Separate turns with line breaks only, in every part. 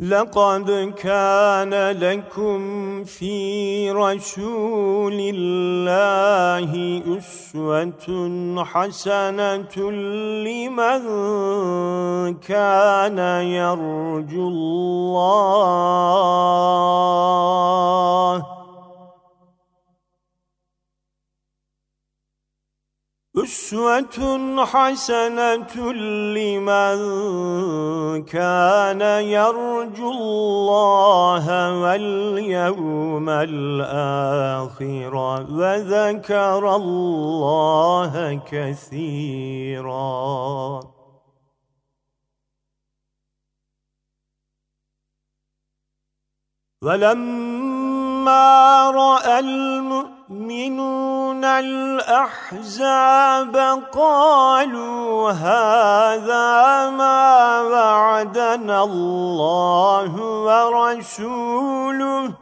لقد كان لكم في رسول الله أسوة حسنة لمن كان يرجو الله. أسوة حسنة لمن كان يرجو الله واليوم الآخر وذكر الله كثيرا. ولما رأى المؤمنون الأحزاب قالوا هذا ما وعدنا الله ورسوله.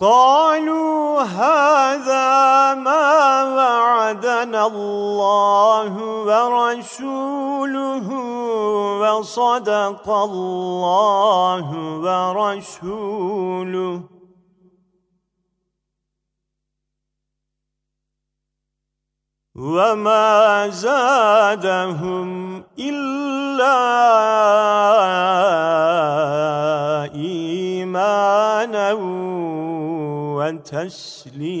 قالوا هذا ما وعدنا الله ورسوله. وصدق الله ورسوله. وما زادهم إلا إيمانا وتسليما.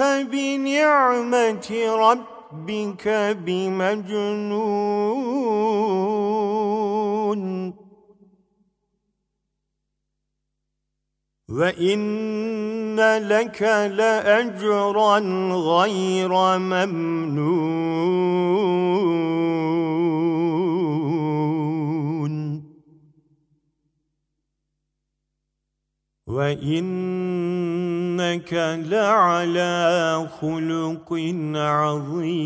بنعمة ربك بمجنون. وإن لك لأجرا غير ممنون. وإنك لعلى خلق عظيم.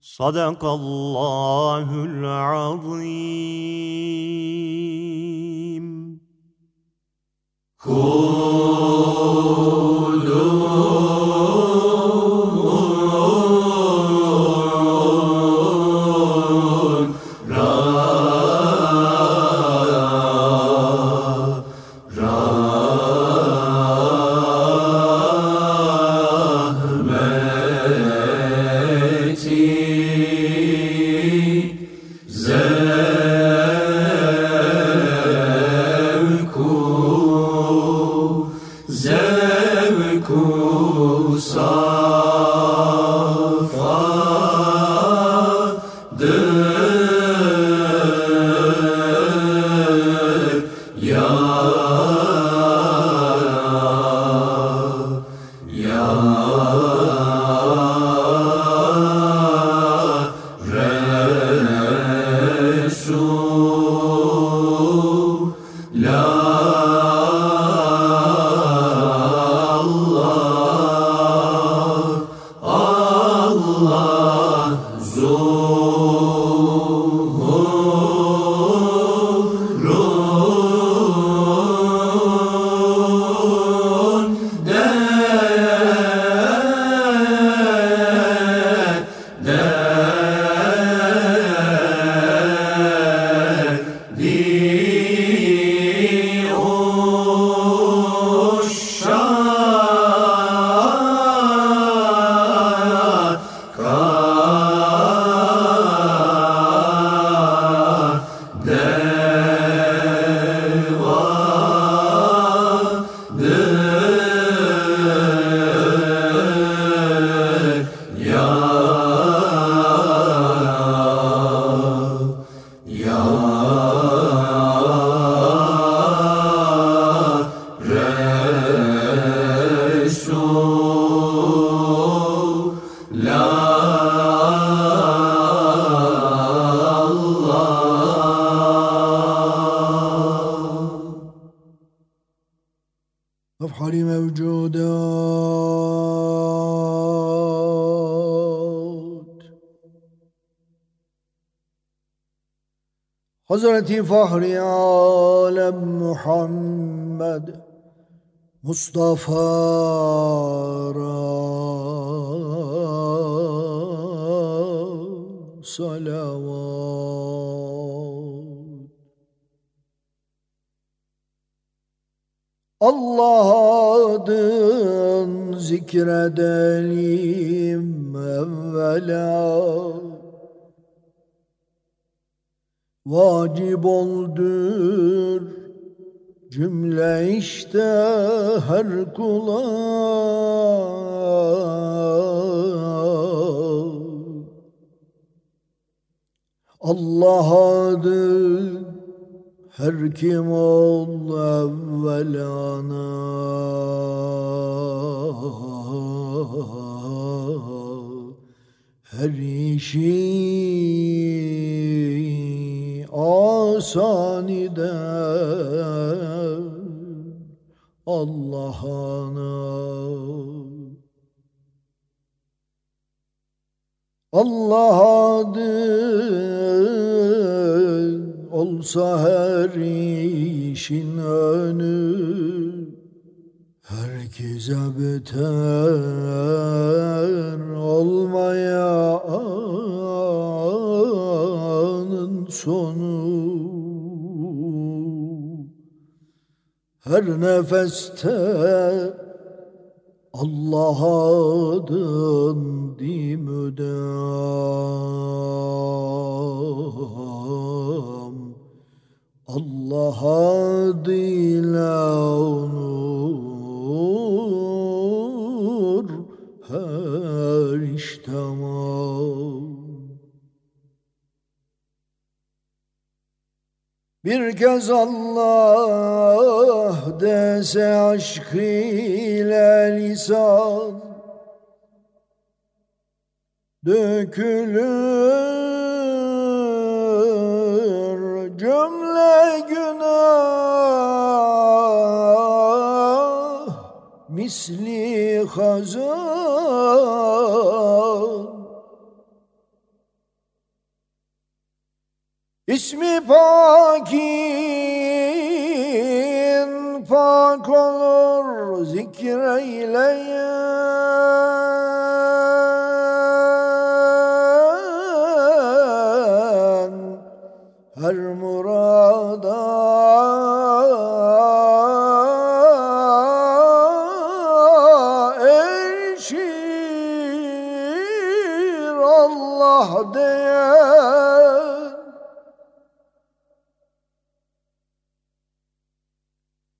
صدق الله العظيم.
Hazreti Fahri Alem Muhammed Mustafa salavat Allah adın zikredelim evvela vacip oldur. Cümle işte her kula. Allah adı her kim ol evvelana her işi asaniden Allah'ına. Allah adı olsa her işin önü Herkese beter olmaya anın sonu Her nefeste Allah adın dimüdem Allah adıyla onur Bir kez Allah dese aşk ile lisan. Dökülür cümle günah. Misli hazan İsmi pakin pak olur zikreyleyen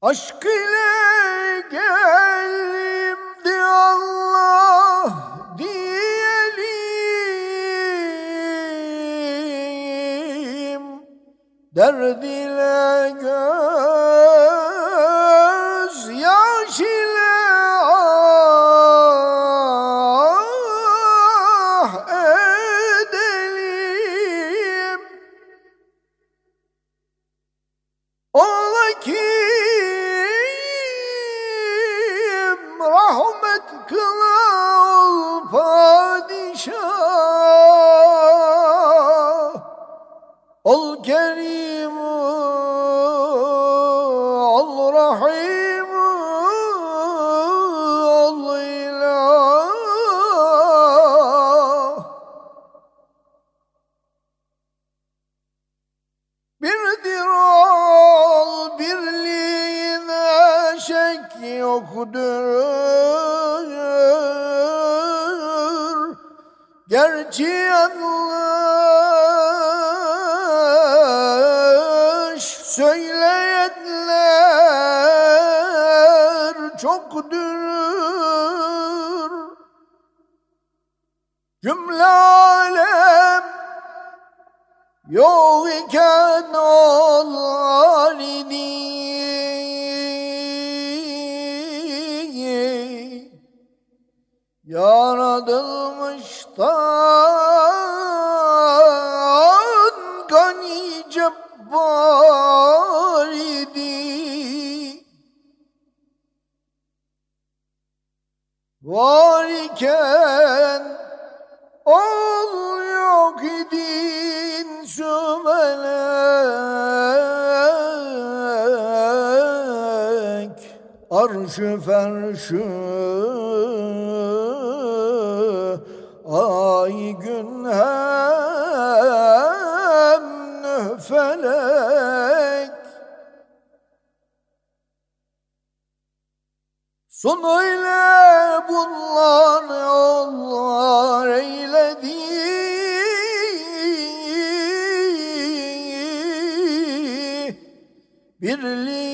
Aşk ile geldim de Allah diyelim. Derd ol yok idin sümelek arşı ferşı Son öyle bunlar yollar eyledi. Birliğine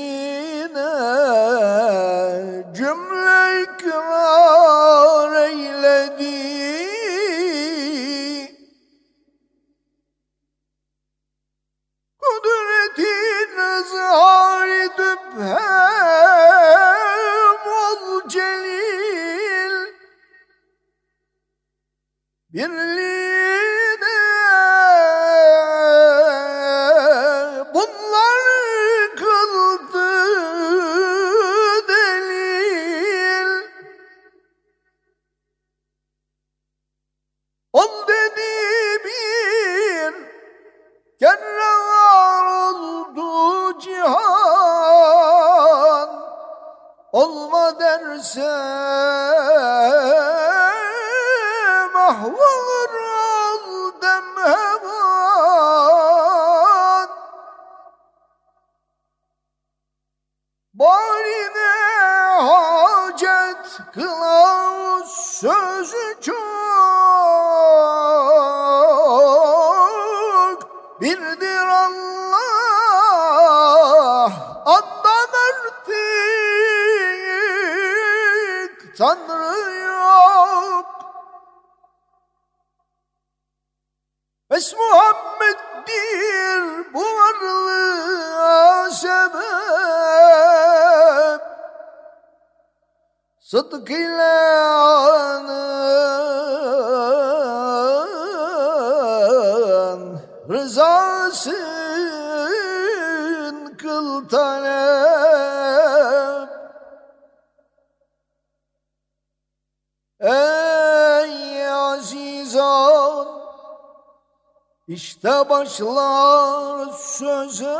işte başlar söze.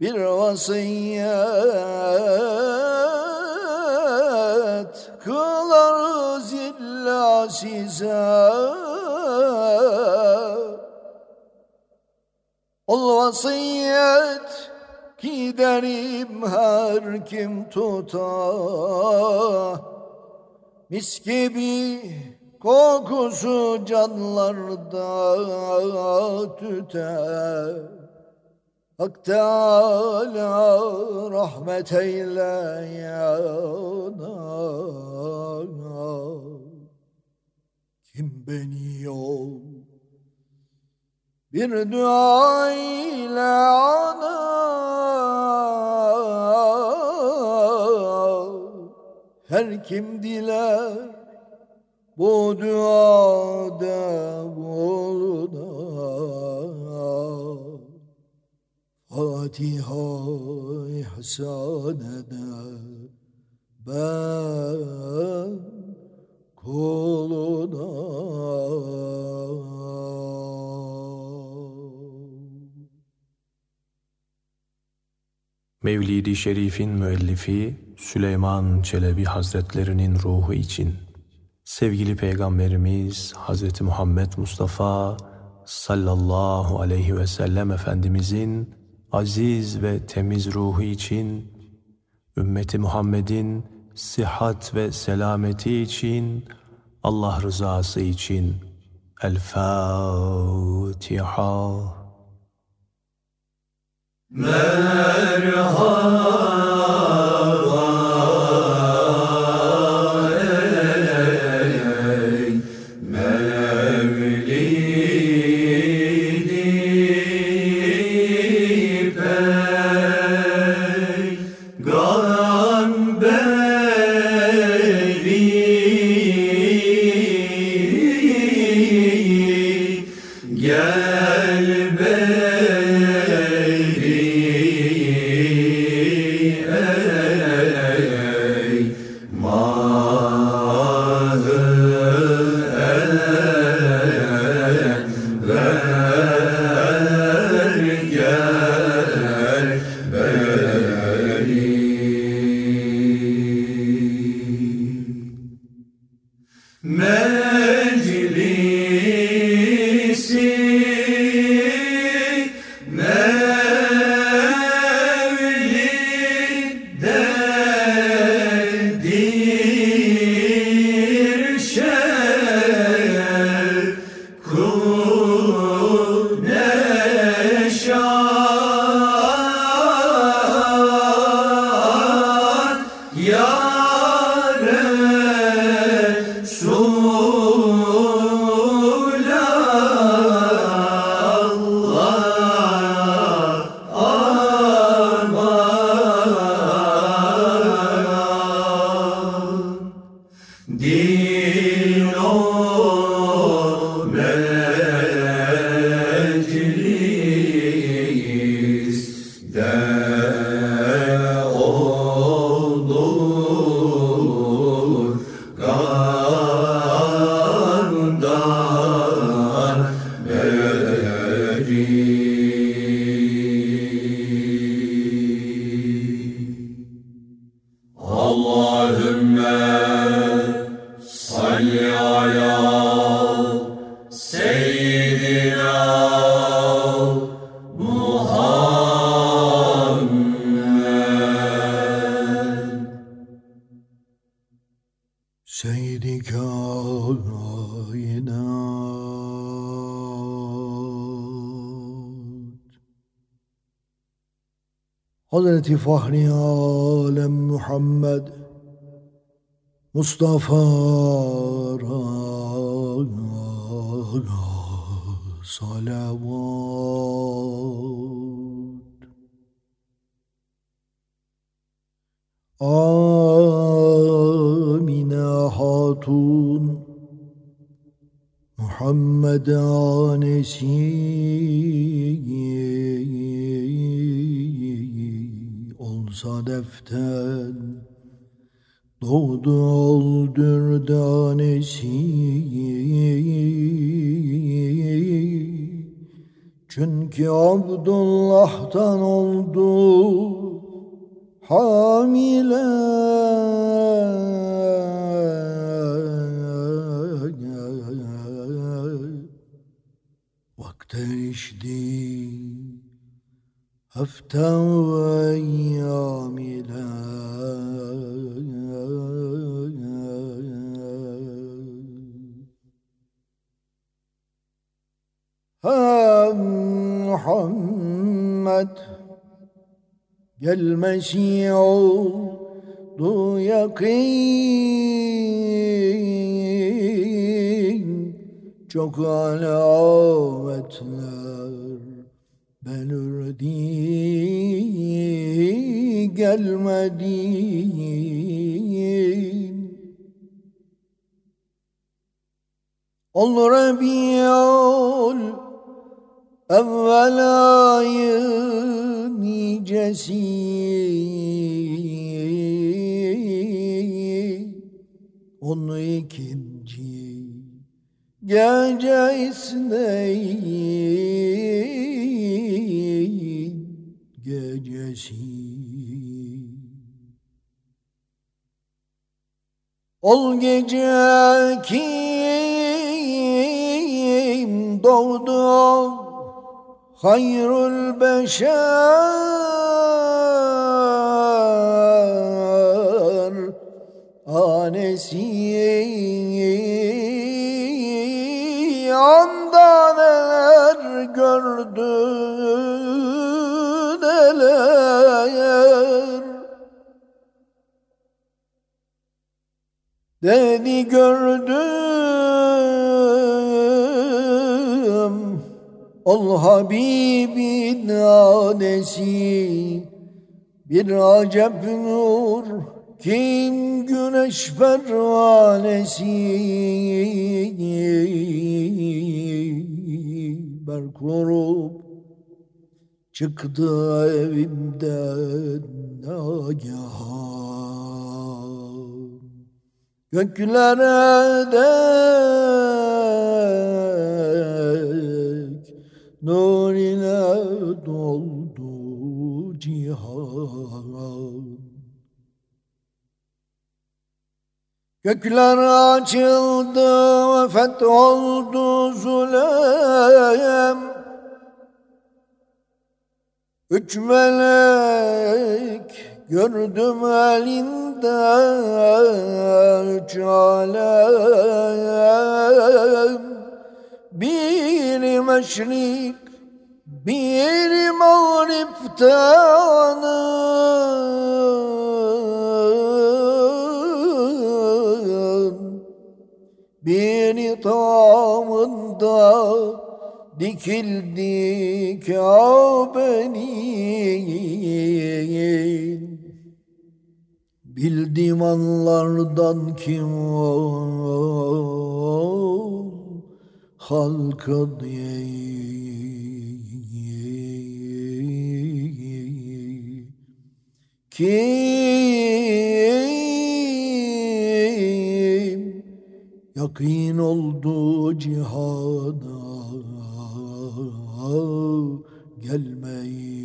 Bir vasiyet kılarız illa size. Ol vasiyet giderim her kim tutar. Mis gibi kokusu canlarda tüter Hak Teala rahmet eyle yana Kim beni yol? Bir dua ile ana her kim diler bu duada buluna Fatiha ihsan eder ben kuluna
Mevlid-i Şerif'in müellifi Süleyman Çelebi Hazretlerinin ruhu için sevgili Peygamberimiz Hazreti Muhammed Mustafa sallallahu aleyhi ve sellem Efendimizin aziz ve temiz ruhu için ümmeti Muhammed'in sıhhat ve selameti için Allah rızası için El Fatiha
Hazreti Fahri Alem Muhammed Mustafa salavat defter Doğdu öldür danesi Çünkü Abdullah'tan oldu hamile Vakte erişti hafta ve eyyam gelmesi oldu yakin. Çok alametler belirdi. Gelmedi. Ol Rabiul evvel ayı nicesi onu ikinci gece isneyin gecesi. Ol gece kim doğdu hayrul beşer anesi anda neler gördü neler dedi gördüm Ol Habibin anesi bir acep nur kim güneş pervanesi? Berk vurup çıktı evimden nagahan Göklere dek nur ile doldu cihan Gökler açıldı ve fetholdu zulem. Üç melek gördüm elinde üç alem Bir meşrik bir mağriptanın bir tamında dikildi Kabe'nin. Bildim anlardan kim ol halka Kim yakin oldu cihada gelmeyi?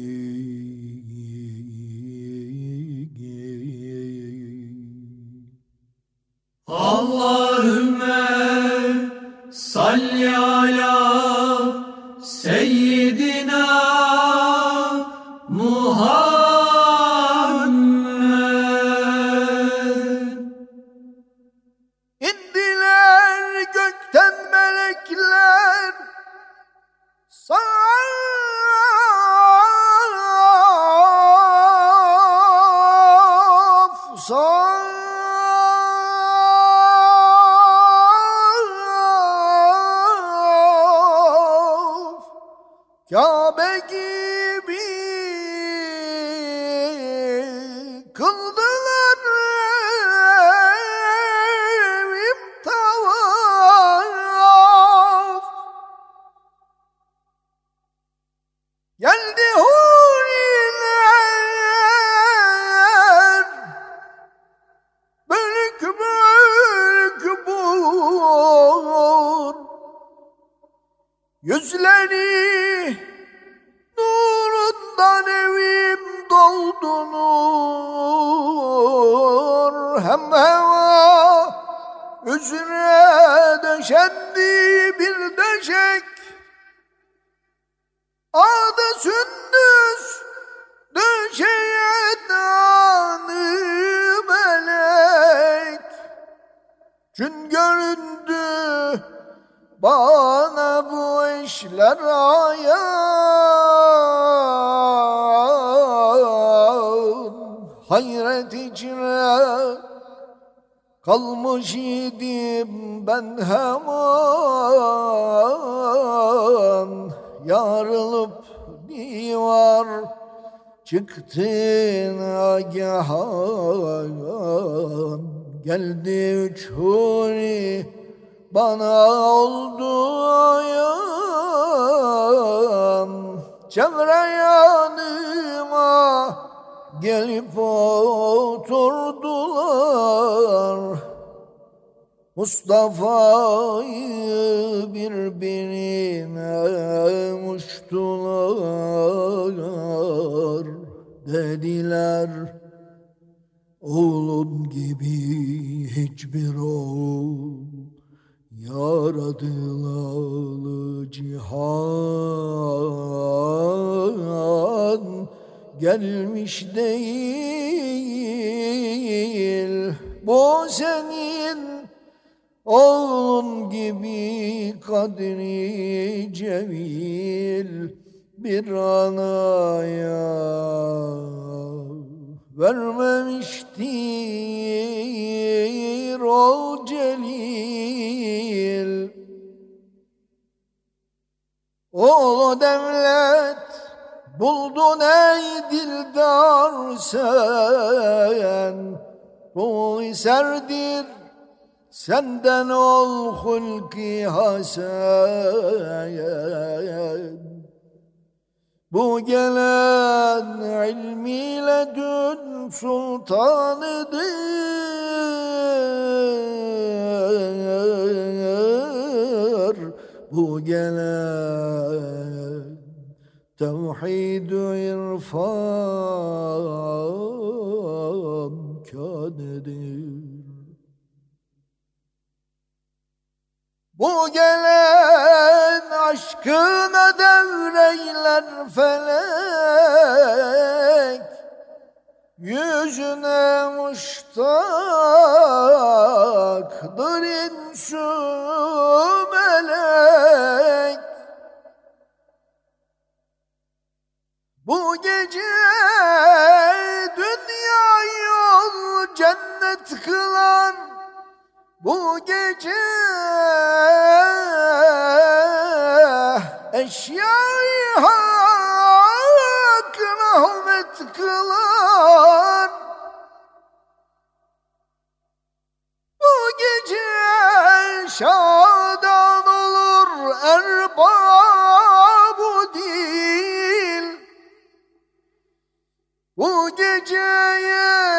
Allahümme Salli ala seyyidina Muhammed.
İndiler gökten melekler. Sana çıktın agahan Geldi üç huri bana oldu ayan Çevre yanıma gelip oturdular. Mustafa'yı birbirine dediler. Oğlun gibi hiçbir oğul yaradılalı cihan gelmiş değil. Bu senin oğlun gibi kadri cemil bir anaya vermemiştir o celil. O devlet buldun ey dildar sen. Bu serdir senden ol hulki hasen Bu gelen ilmiyle dün sultanıdır Bu gelen Tevhid irfan kanedir. Bu gelen aşkına devreyler felek Yüzüne muştaktır insü melek. Bu gece dünya yol cennet kılan Bu gece eşyayı hak rahmet kılan Bu gece şadan olur erbabu değil bu geceye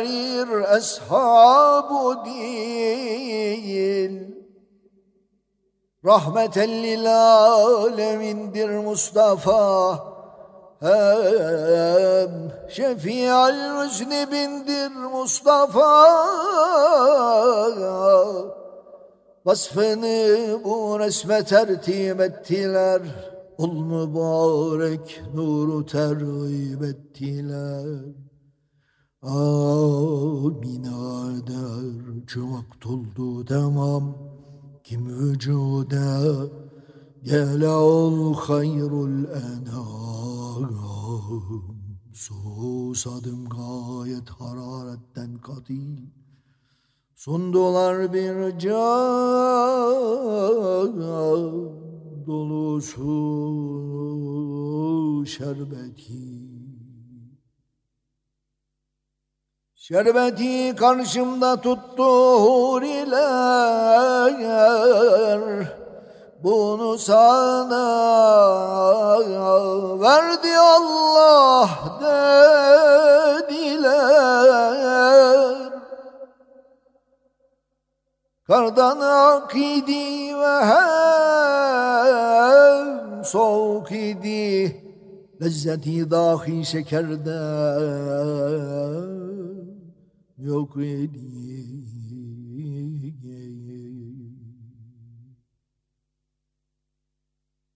verir eshabu değil. Rahmeten lil alemindir Mustafa. Hem şefial müznibindir Mustafa. Vasfını bu resme tertip ettiler. Ul mübarek nuru terhib ettiler. Amin eder çımak tuldu tamam kim vücuda? Gele ol hayrul enam. Susadım gayet hararetten katil. Sundular bir can dolusu şerbeti Şerbeti karşımda tuttu huriler bunu sana verdi Allah dediler. Kardan ak idi ve hem soğuk idi. Lezzeti dahi şekerde yok idi.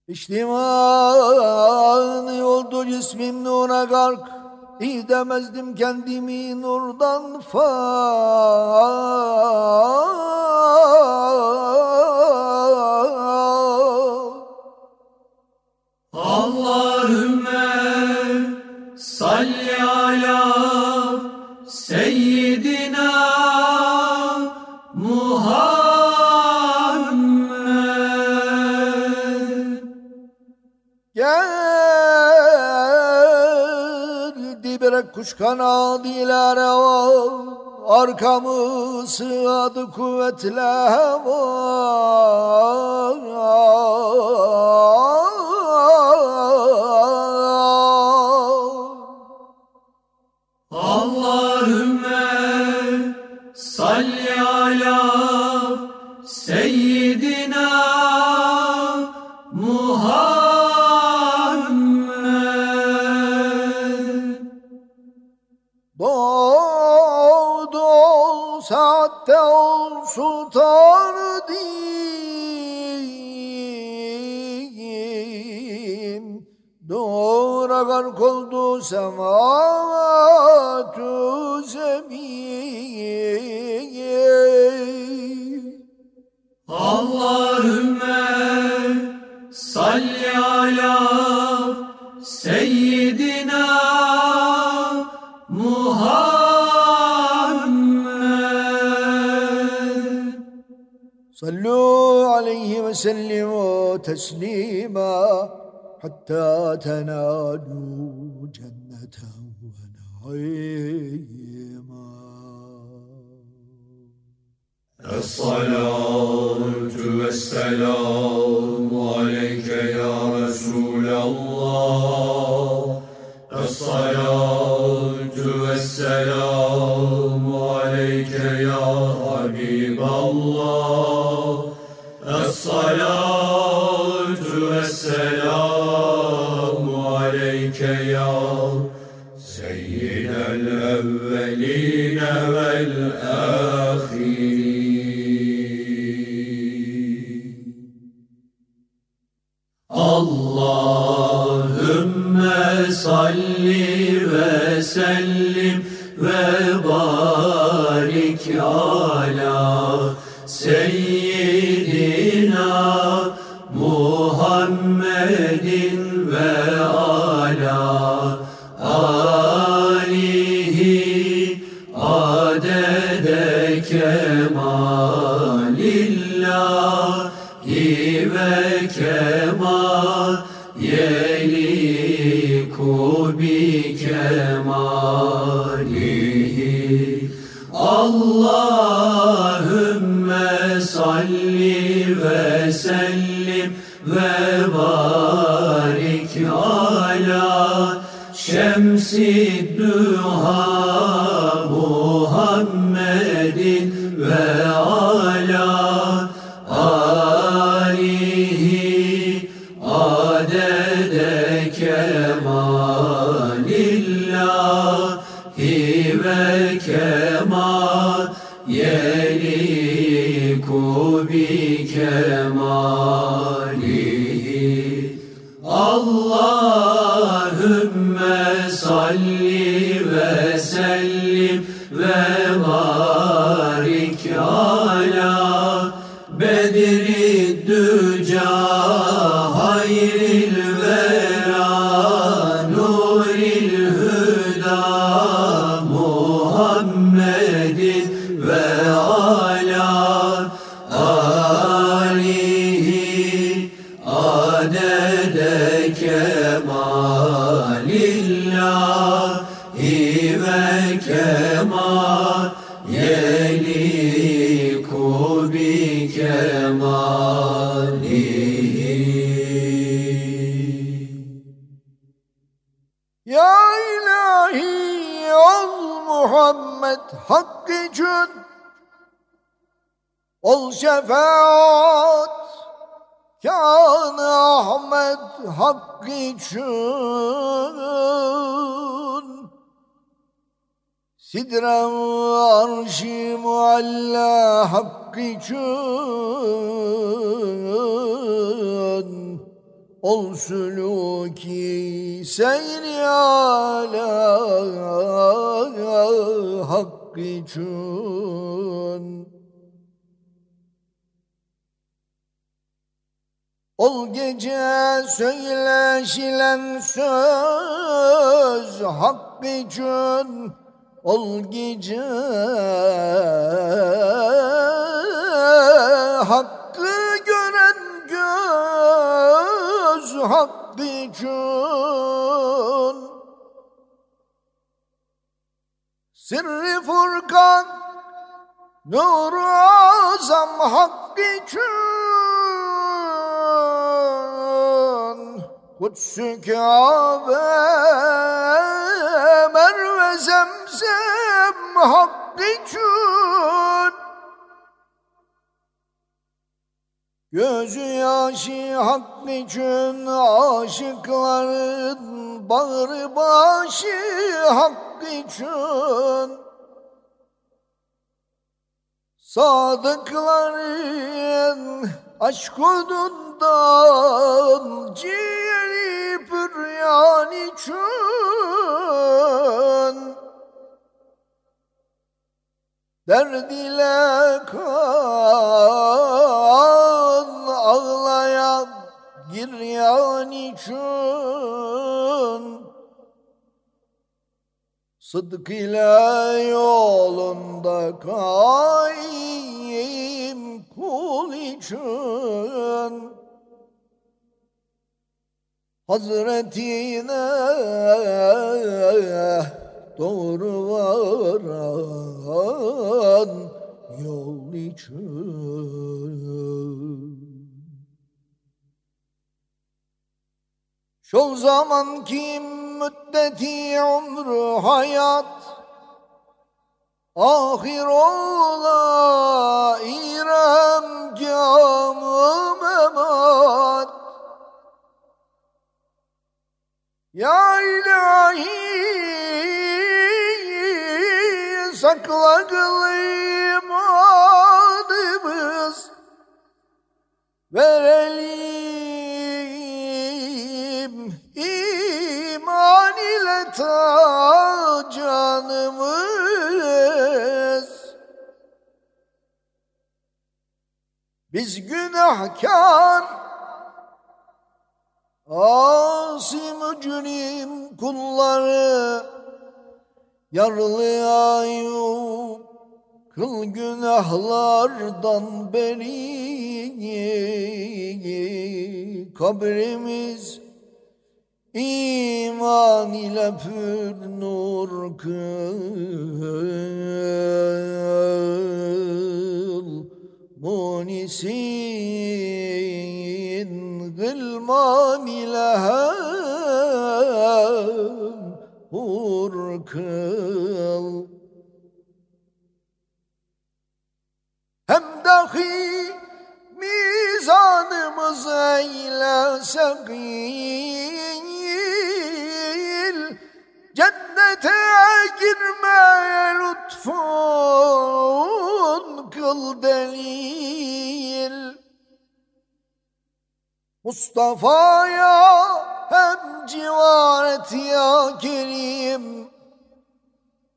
İçtiman yoldu cismim nura gark İdemezdim kendimi nurdan fa
Allahümme salli
kuş kanadıyla reva Arkamı sığadı kuvvetle hava oldu sematü zemin
Allahümme salli ala seyyidina Muhammed
صلوا عليه وسلموا تسليما حتى تنالوا جنة ونعيما
الصلاة والسلام عليك يا رسول الله الصلاة والسلام عليك يا حبيب الله الصلاة والسلام
Salih Allah Ol şefaat Kan Ahmet hakkı için. Sidren arşi mualla hakkı için. Ol sülûki seyri ala hakkı için Ol gece söyleşilen söz hak için. Ol gece hakkı gören göz hak için. Sırrı Furkan Nur-u Azam hak için Kutsu Kabe Merve Zemzem hak için Gözü yaşı hak için aşıkların bağrı başı hak için Sadıkların aşk odundan ciğeri püryan için. Derd ile kan ağlayan giryan için. Sıdk ile yolunda kaim kul için. Hazretine doğru varan yol için. Şu zaman kim müddeti umru hayat Ahir ola İrem camı memat. Ya ilahi sakla kılayım adımız Verelim iman ile ta canımız Biz günahkar. Asi mücrim kulları Yarlı ayup Kıl günahlardan beri Kabrimiz iman ile pür nur kıl Gılman ile hem hur kıl. Hem dahi mizanımız eyle sekil delil Mustafa'ya hem civar et ya Kerim.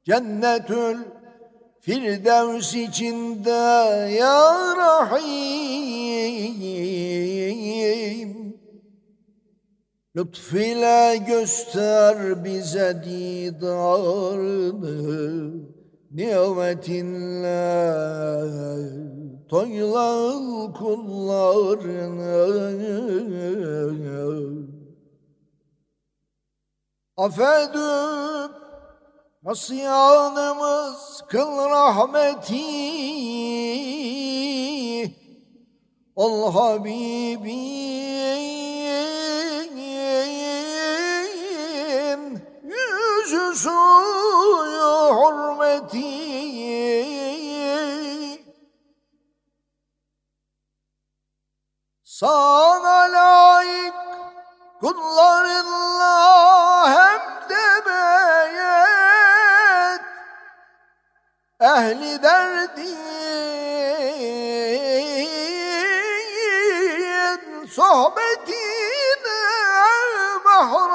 Cennetül Firdevs içinde ya Rahim. Lütfile göster bize didarını Nimetinle toyla kullarını. Affedip Nasyanımız kıl rahmeti. Ol Habibin suyu hürmeti. Sana layık kullarınla hem demeyet ehli derdin sohbetine mahrem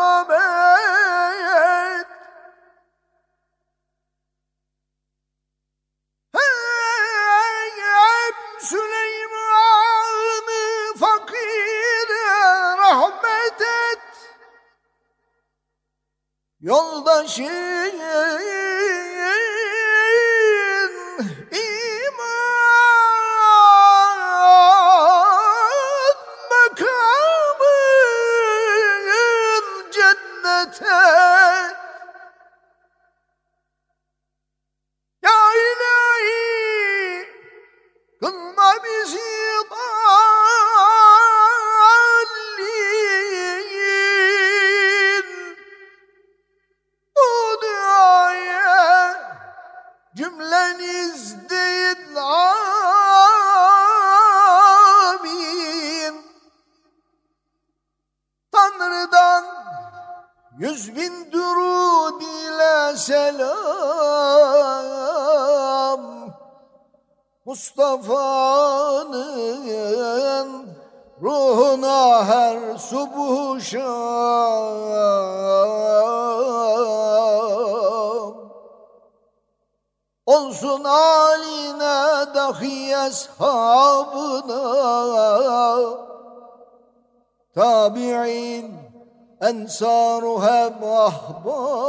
ensaru hem ahbabına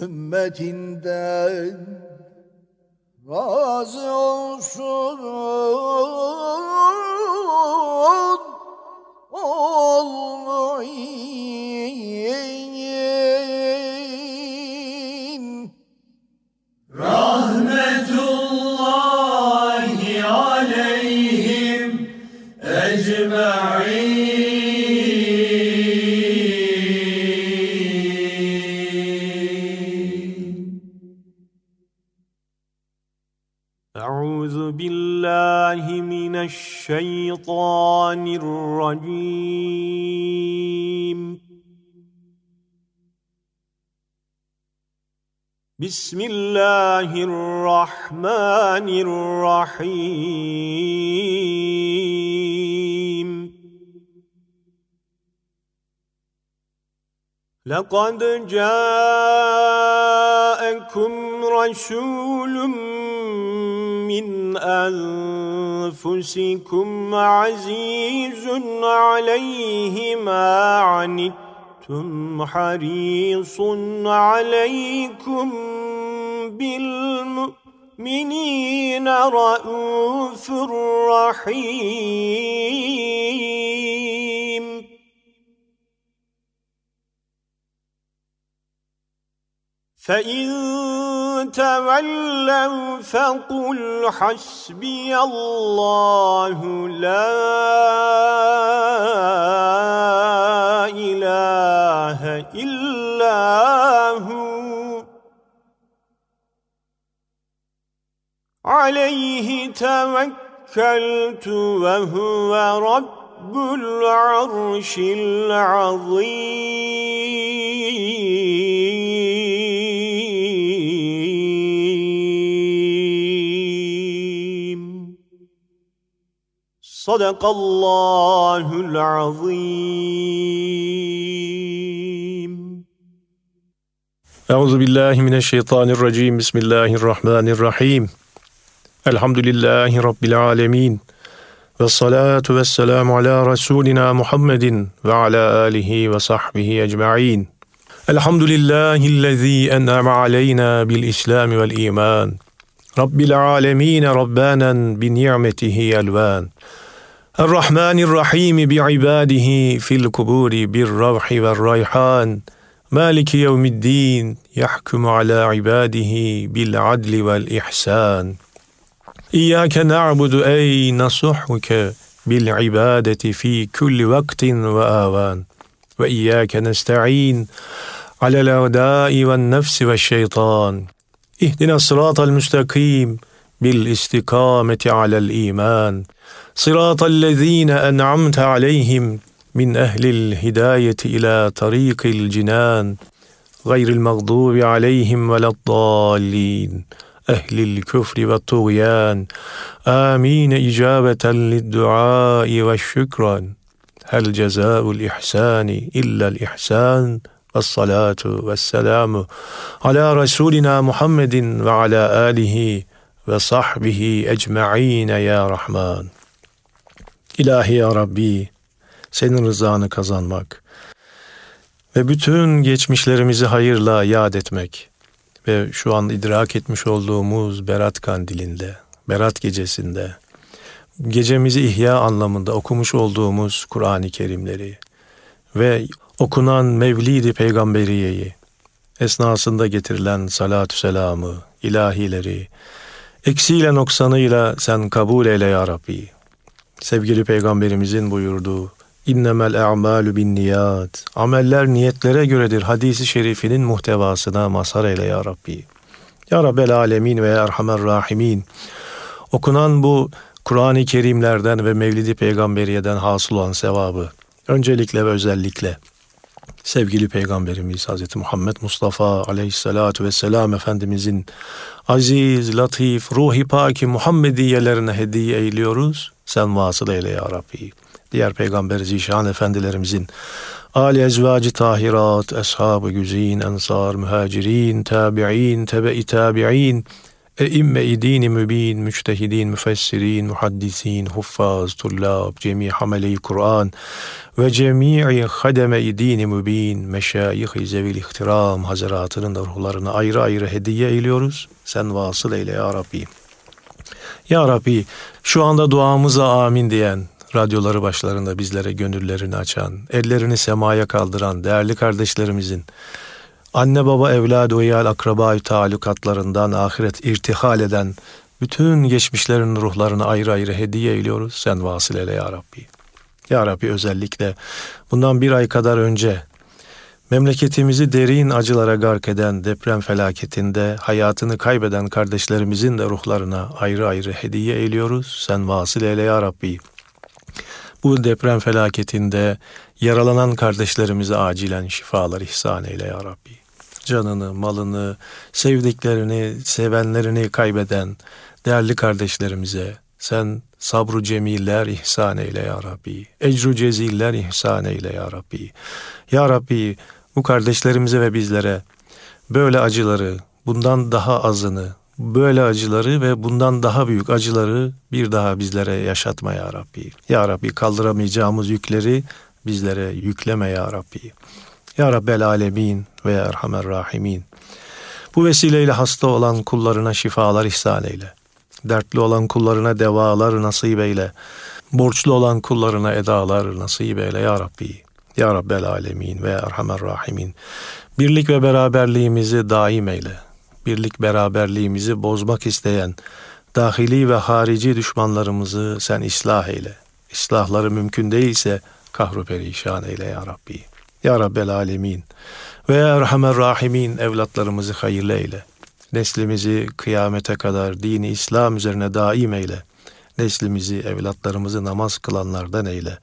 Ümmetinden razı olsun olmayın.
الشيطان الرجيم. بسم الله الرحمن الرحيم. لقد جاءكم رسول من أنفسكم عزيز عليه ما عنتم حريص عليكم بالمؤمنين رؤوف رحيم. فإن تولوا فقل حسبي الله لا إله إلا هو عليه توكلت وهو رب العرش العظيم صدق الله العظيم
أعوذ بالله من الشيطان الرجيم بسم الله الرحمن الرحيم الحمد لله رب العالمين والصلاة والسلام على رسولنا محمد وعلى آله وصحبه أجمعين الحمد لله الذي أنعم علينا بالإسلام والإيمان رب العالمين ربانا بنعمته ألوان الرحمن الرحيم بعباده في القبور بالروح والريحان. مالك يوم الدين يحكم على عباده بالعدل والإحسان. إياك نعبد أي نصحك بالعبادة في كل وقت وآوان. وإياك نستعين على الأعداء والنفس والشيطان. اهدنا الصراط المستقيم بالإستقامة على الإيمان. صراط الذين أنعمت عليهم من أهل الهداية إلى طريق الجنان غير المغضوب عليهم ولا الضالين. أهل الكفر والطغيان. آمين. إجابة للدعاء والشكرا هل جزاء الإحسان إلا الإحسان؟ والصلاة والسلام على رسولنا محمد وعلى آله وصحبه أجمعين يا رحمن. İlahi ya Rabbi, senin rızanı kazanmak ve bütün geçmişlerimizi hayırla yad etmek ve şu an idrak etmiş olduğumuz Berat Kandilinde, Berat Gecesinde, gecemizi ihya anlamında okumuş olduğumuz Kur'an-ı Kerimleri ve okunan Mevlid-i Peygamberiye'yi, esnasında getirilen salatü selamı, ilahileri, eksiyle noksanıyla sen kabul eyle ya Rabbi. Sevgili Peygamberimizin buyurduğu İnnemel a'malu bin niyat. Ameller niyetlere göredir. Hadisi şerifinin muhtevasına mazhar eyle ya Rabbi. Ya Rabbel alemin ve erhamer rahimin. Okunan bu Kur'an-ı Kerimlerden ve Mevlidi Peygamberiyeden hasıl olan sevabı öncelikle ve özellikle sevgili Peygamberimiz Hz. Muhammed Mustafa aleyhissalatu vesselam Efendimizin aziz, latif, ruhi paki Muhammediyelerine hediye eyliyoruz. Sen vasıl eyle ya Rabbi. Diğer Peygamber Zişan Efendilerimizin Ali ezvacı tahirat, ashab-ı güzin, ensar, mühacirin, tabi'in, tebe-i tabi'in, Eimme-i dini mübin, müçtehidin, müfessirin, muhaddisin, huffaz, tullab, cemi hamele-i Kur'an ve cemi'i hademe-i dini mübin, meşayih-i zevil ihtiram hazaratının ruhlarına ayrı ayrı hediye eyliyoruz. Sen vasıl eyle ya Rabbi. Ya Rabbi şu anda duamıza amin diyen, radyoları başlarında bizlere gönüllerini açan, ellerini semaya kaldıran değerli kardeşlerimizin, anne baba evlad uyal akraba talukatlarından ahiret irtihal eden bütün geçmişlerin ruhlarını ayrı ayrı hediye ediyoruz. Sen vasıl eyle ya Rabbi. Ya Rabbi özellikle bundan bir ay kadar önce memleketimizi derin acılara gark eden deprem felaketinde hayatını kaybeden kardeşlerimizin de ruhlarına ayrı ayrı hediye ediyoruz. Sen vasıl eyle ya Rabbi. Bu deprem felaketinde yaralanan kardeşlerimize acilen şifalar ihsan eyle ya Rabbi canını, malını, sevdiklerini, sevenlerini kaybeden değerli kardeşlerimize sen sabru cemiller ihsan eyle ya Rabbi. Ecru ceziller ihsan eyle ya Rabbi. Ya Rabbi bu kardeşlerimize ve bizlere böyle acıları, bundan daha azını, böyle acıları ve bundan daha büyük acıları bir daha bizlere yaşatma ya Rabbi. Ya Rabbi kaldıramayacağımız yükleri bizlere yükleme ya Rabbi. Ya Rabbel Alemin ve Erhamer Rahimin. Bu vesileyle hasta olan kullarına şifalar ihsan eyle. Dertli olan kullarına devalar nasip eyle. Borçlu olan kullarına edalar nasip eyle Ya Rabbi. Ya Rabbel Alemin ve Erhamer Rahimin. Birlik ve beraberliğimizi daim eyle. Birlik beraberliğimizi bozmak isteyen dahili ve harici düşmanlarımızı sen ıslah eyle. İslahları mümkün değilse kahru perişan eyle ya Rabbi. Ya Rabbel Alemin ve Erhamer Rahimin evlatlarımızı hayırlı eyle. Neslimizi kıyamete kadar dini İslam üzerine daim eyle. Neslimizi, evlatlarımızı namaz kılanlardan eyle.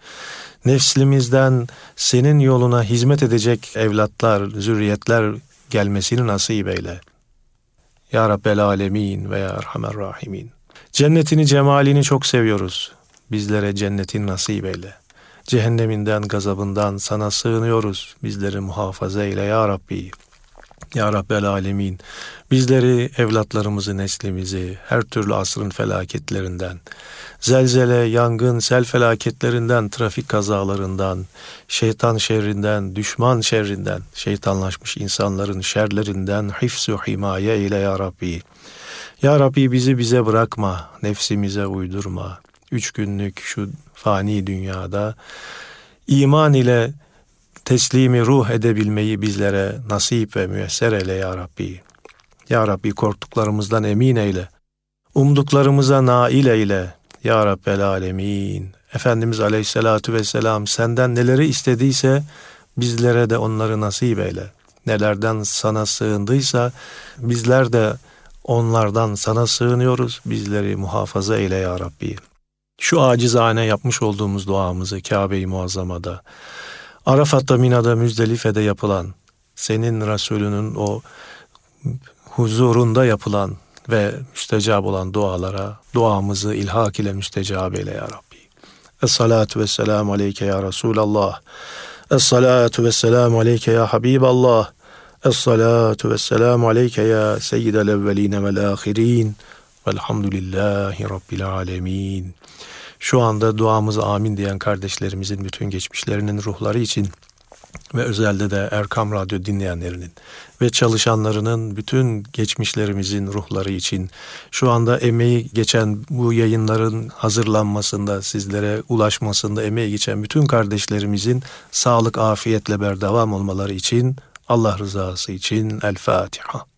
Nefslimizden senin yoluna hizmet edecek evlatlar, zürriyetler gelmesini nasip eyle. Ya Rabbel Alemin ve Ya Erhamer Rahimin. Cennetini, cemalini çok seviyoruz. Bizlere cennetin nasip eyle. Cehenneminden, gazabından sana sığınıyoruz. Bizleri muhafaza eyle ya Rabbi. Ya Rabbel Alemin, bizleri, evlatlarımızı, neslimizi her türlü asrın felaketlerinden, zelzele, yangın, sel felaketlerinden, trafik kazalarından, şeytan şerrinden, düşman şerrinden, şeytanlaşmış insanların şerlerinden hifzu himaye ile ya Rabbi. Ya Rabbi bizi bize bırakma, nefsimize uydurma. Üç günlük şu fani dünyada iman ile teslimi ruh edebilmeyi bizlere nasip ve müyesser eyle ya Rabbi. Ya Rabbi korktuklarımızdan emin eyle. Umduklarımıza nail eyle. Ya Rabbel Alemin. Efendimiz Aleyhisselatü Vesselam senden neleri istediyse bizlere de onları nasip eyle. Nelerden sana sığındıysa bizler de onlardan sana sığınıyoruz. Bizleri muhafaza eyle ya Rabbi. Şu acizane yapmış olduğumuz duamızı Kabe-i Muazzama'da, Arafat'ta, Mina'da, Müzdelife'de yapılan, senin Resulünün o huzurunda yapılan ve müstecab olan dualara duamızı ilhak ile müstecab eyle ya Rabbi. Es-salatu ve selamu aleyke ya Resulallah. Es-salatu ve selamu aleyke ya Habiballah. Es-salatu ve selamu aleyke ya seyyidel evveline vel ahirin. Velhamdülillahi Rabbil alemin. Şu anda duamızı amin diyen kardeşlerimizin bütün geçmişlerinin ruhları için ve özelde de Erkam Radyo dinleyenlerinin ve çalışanlarının bütün geçmişlerimizin ruhları için şu anda emeği geçen bu yayınların hazırlanmasında sizlere ulaşmasında emeği geçen bütün kardeşlerimizin sağlık afiyetle berdevam olmaları için Allah rızası için El Fatiha.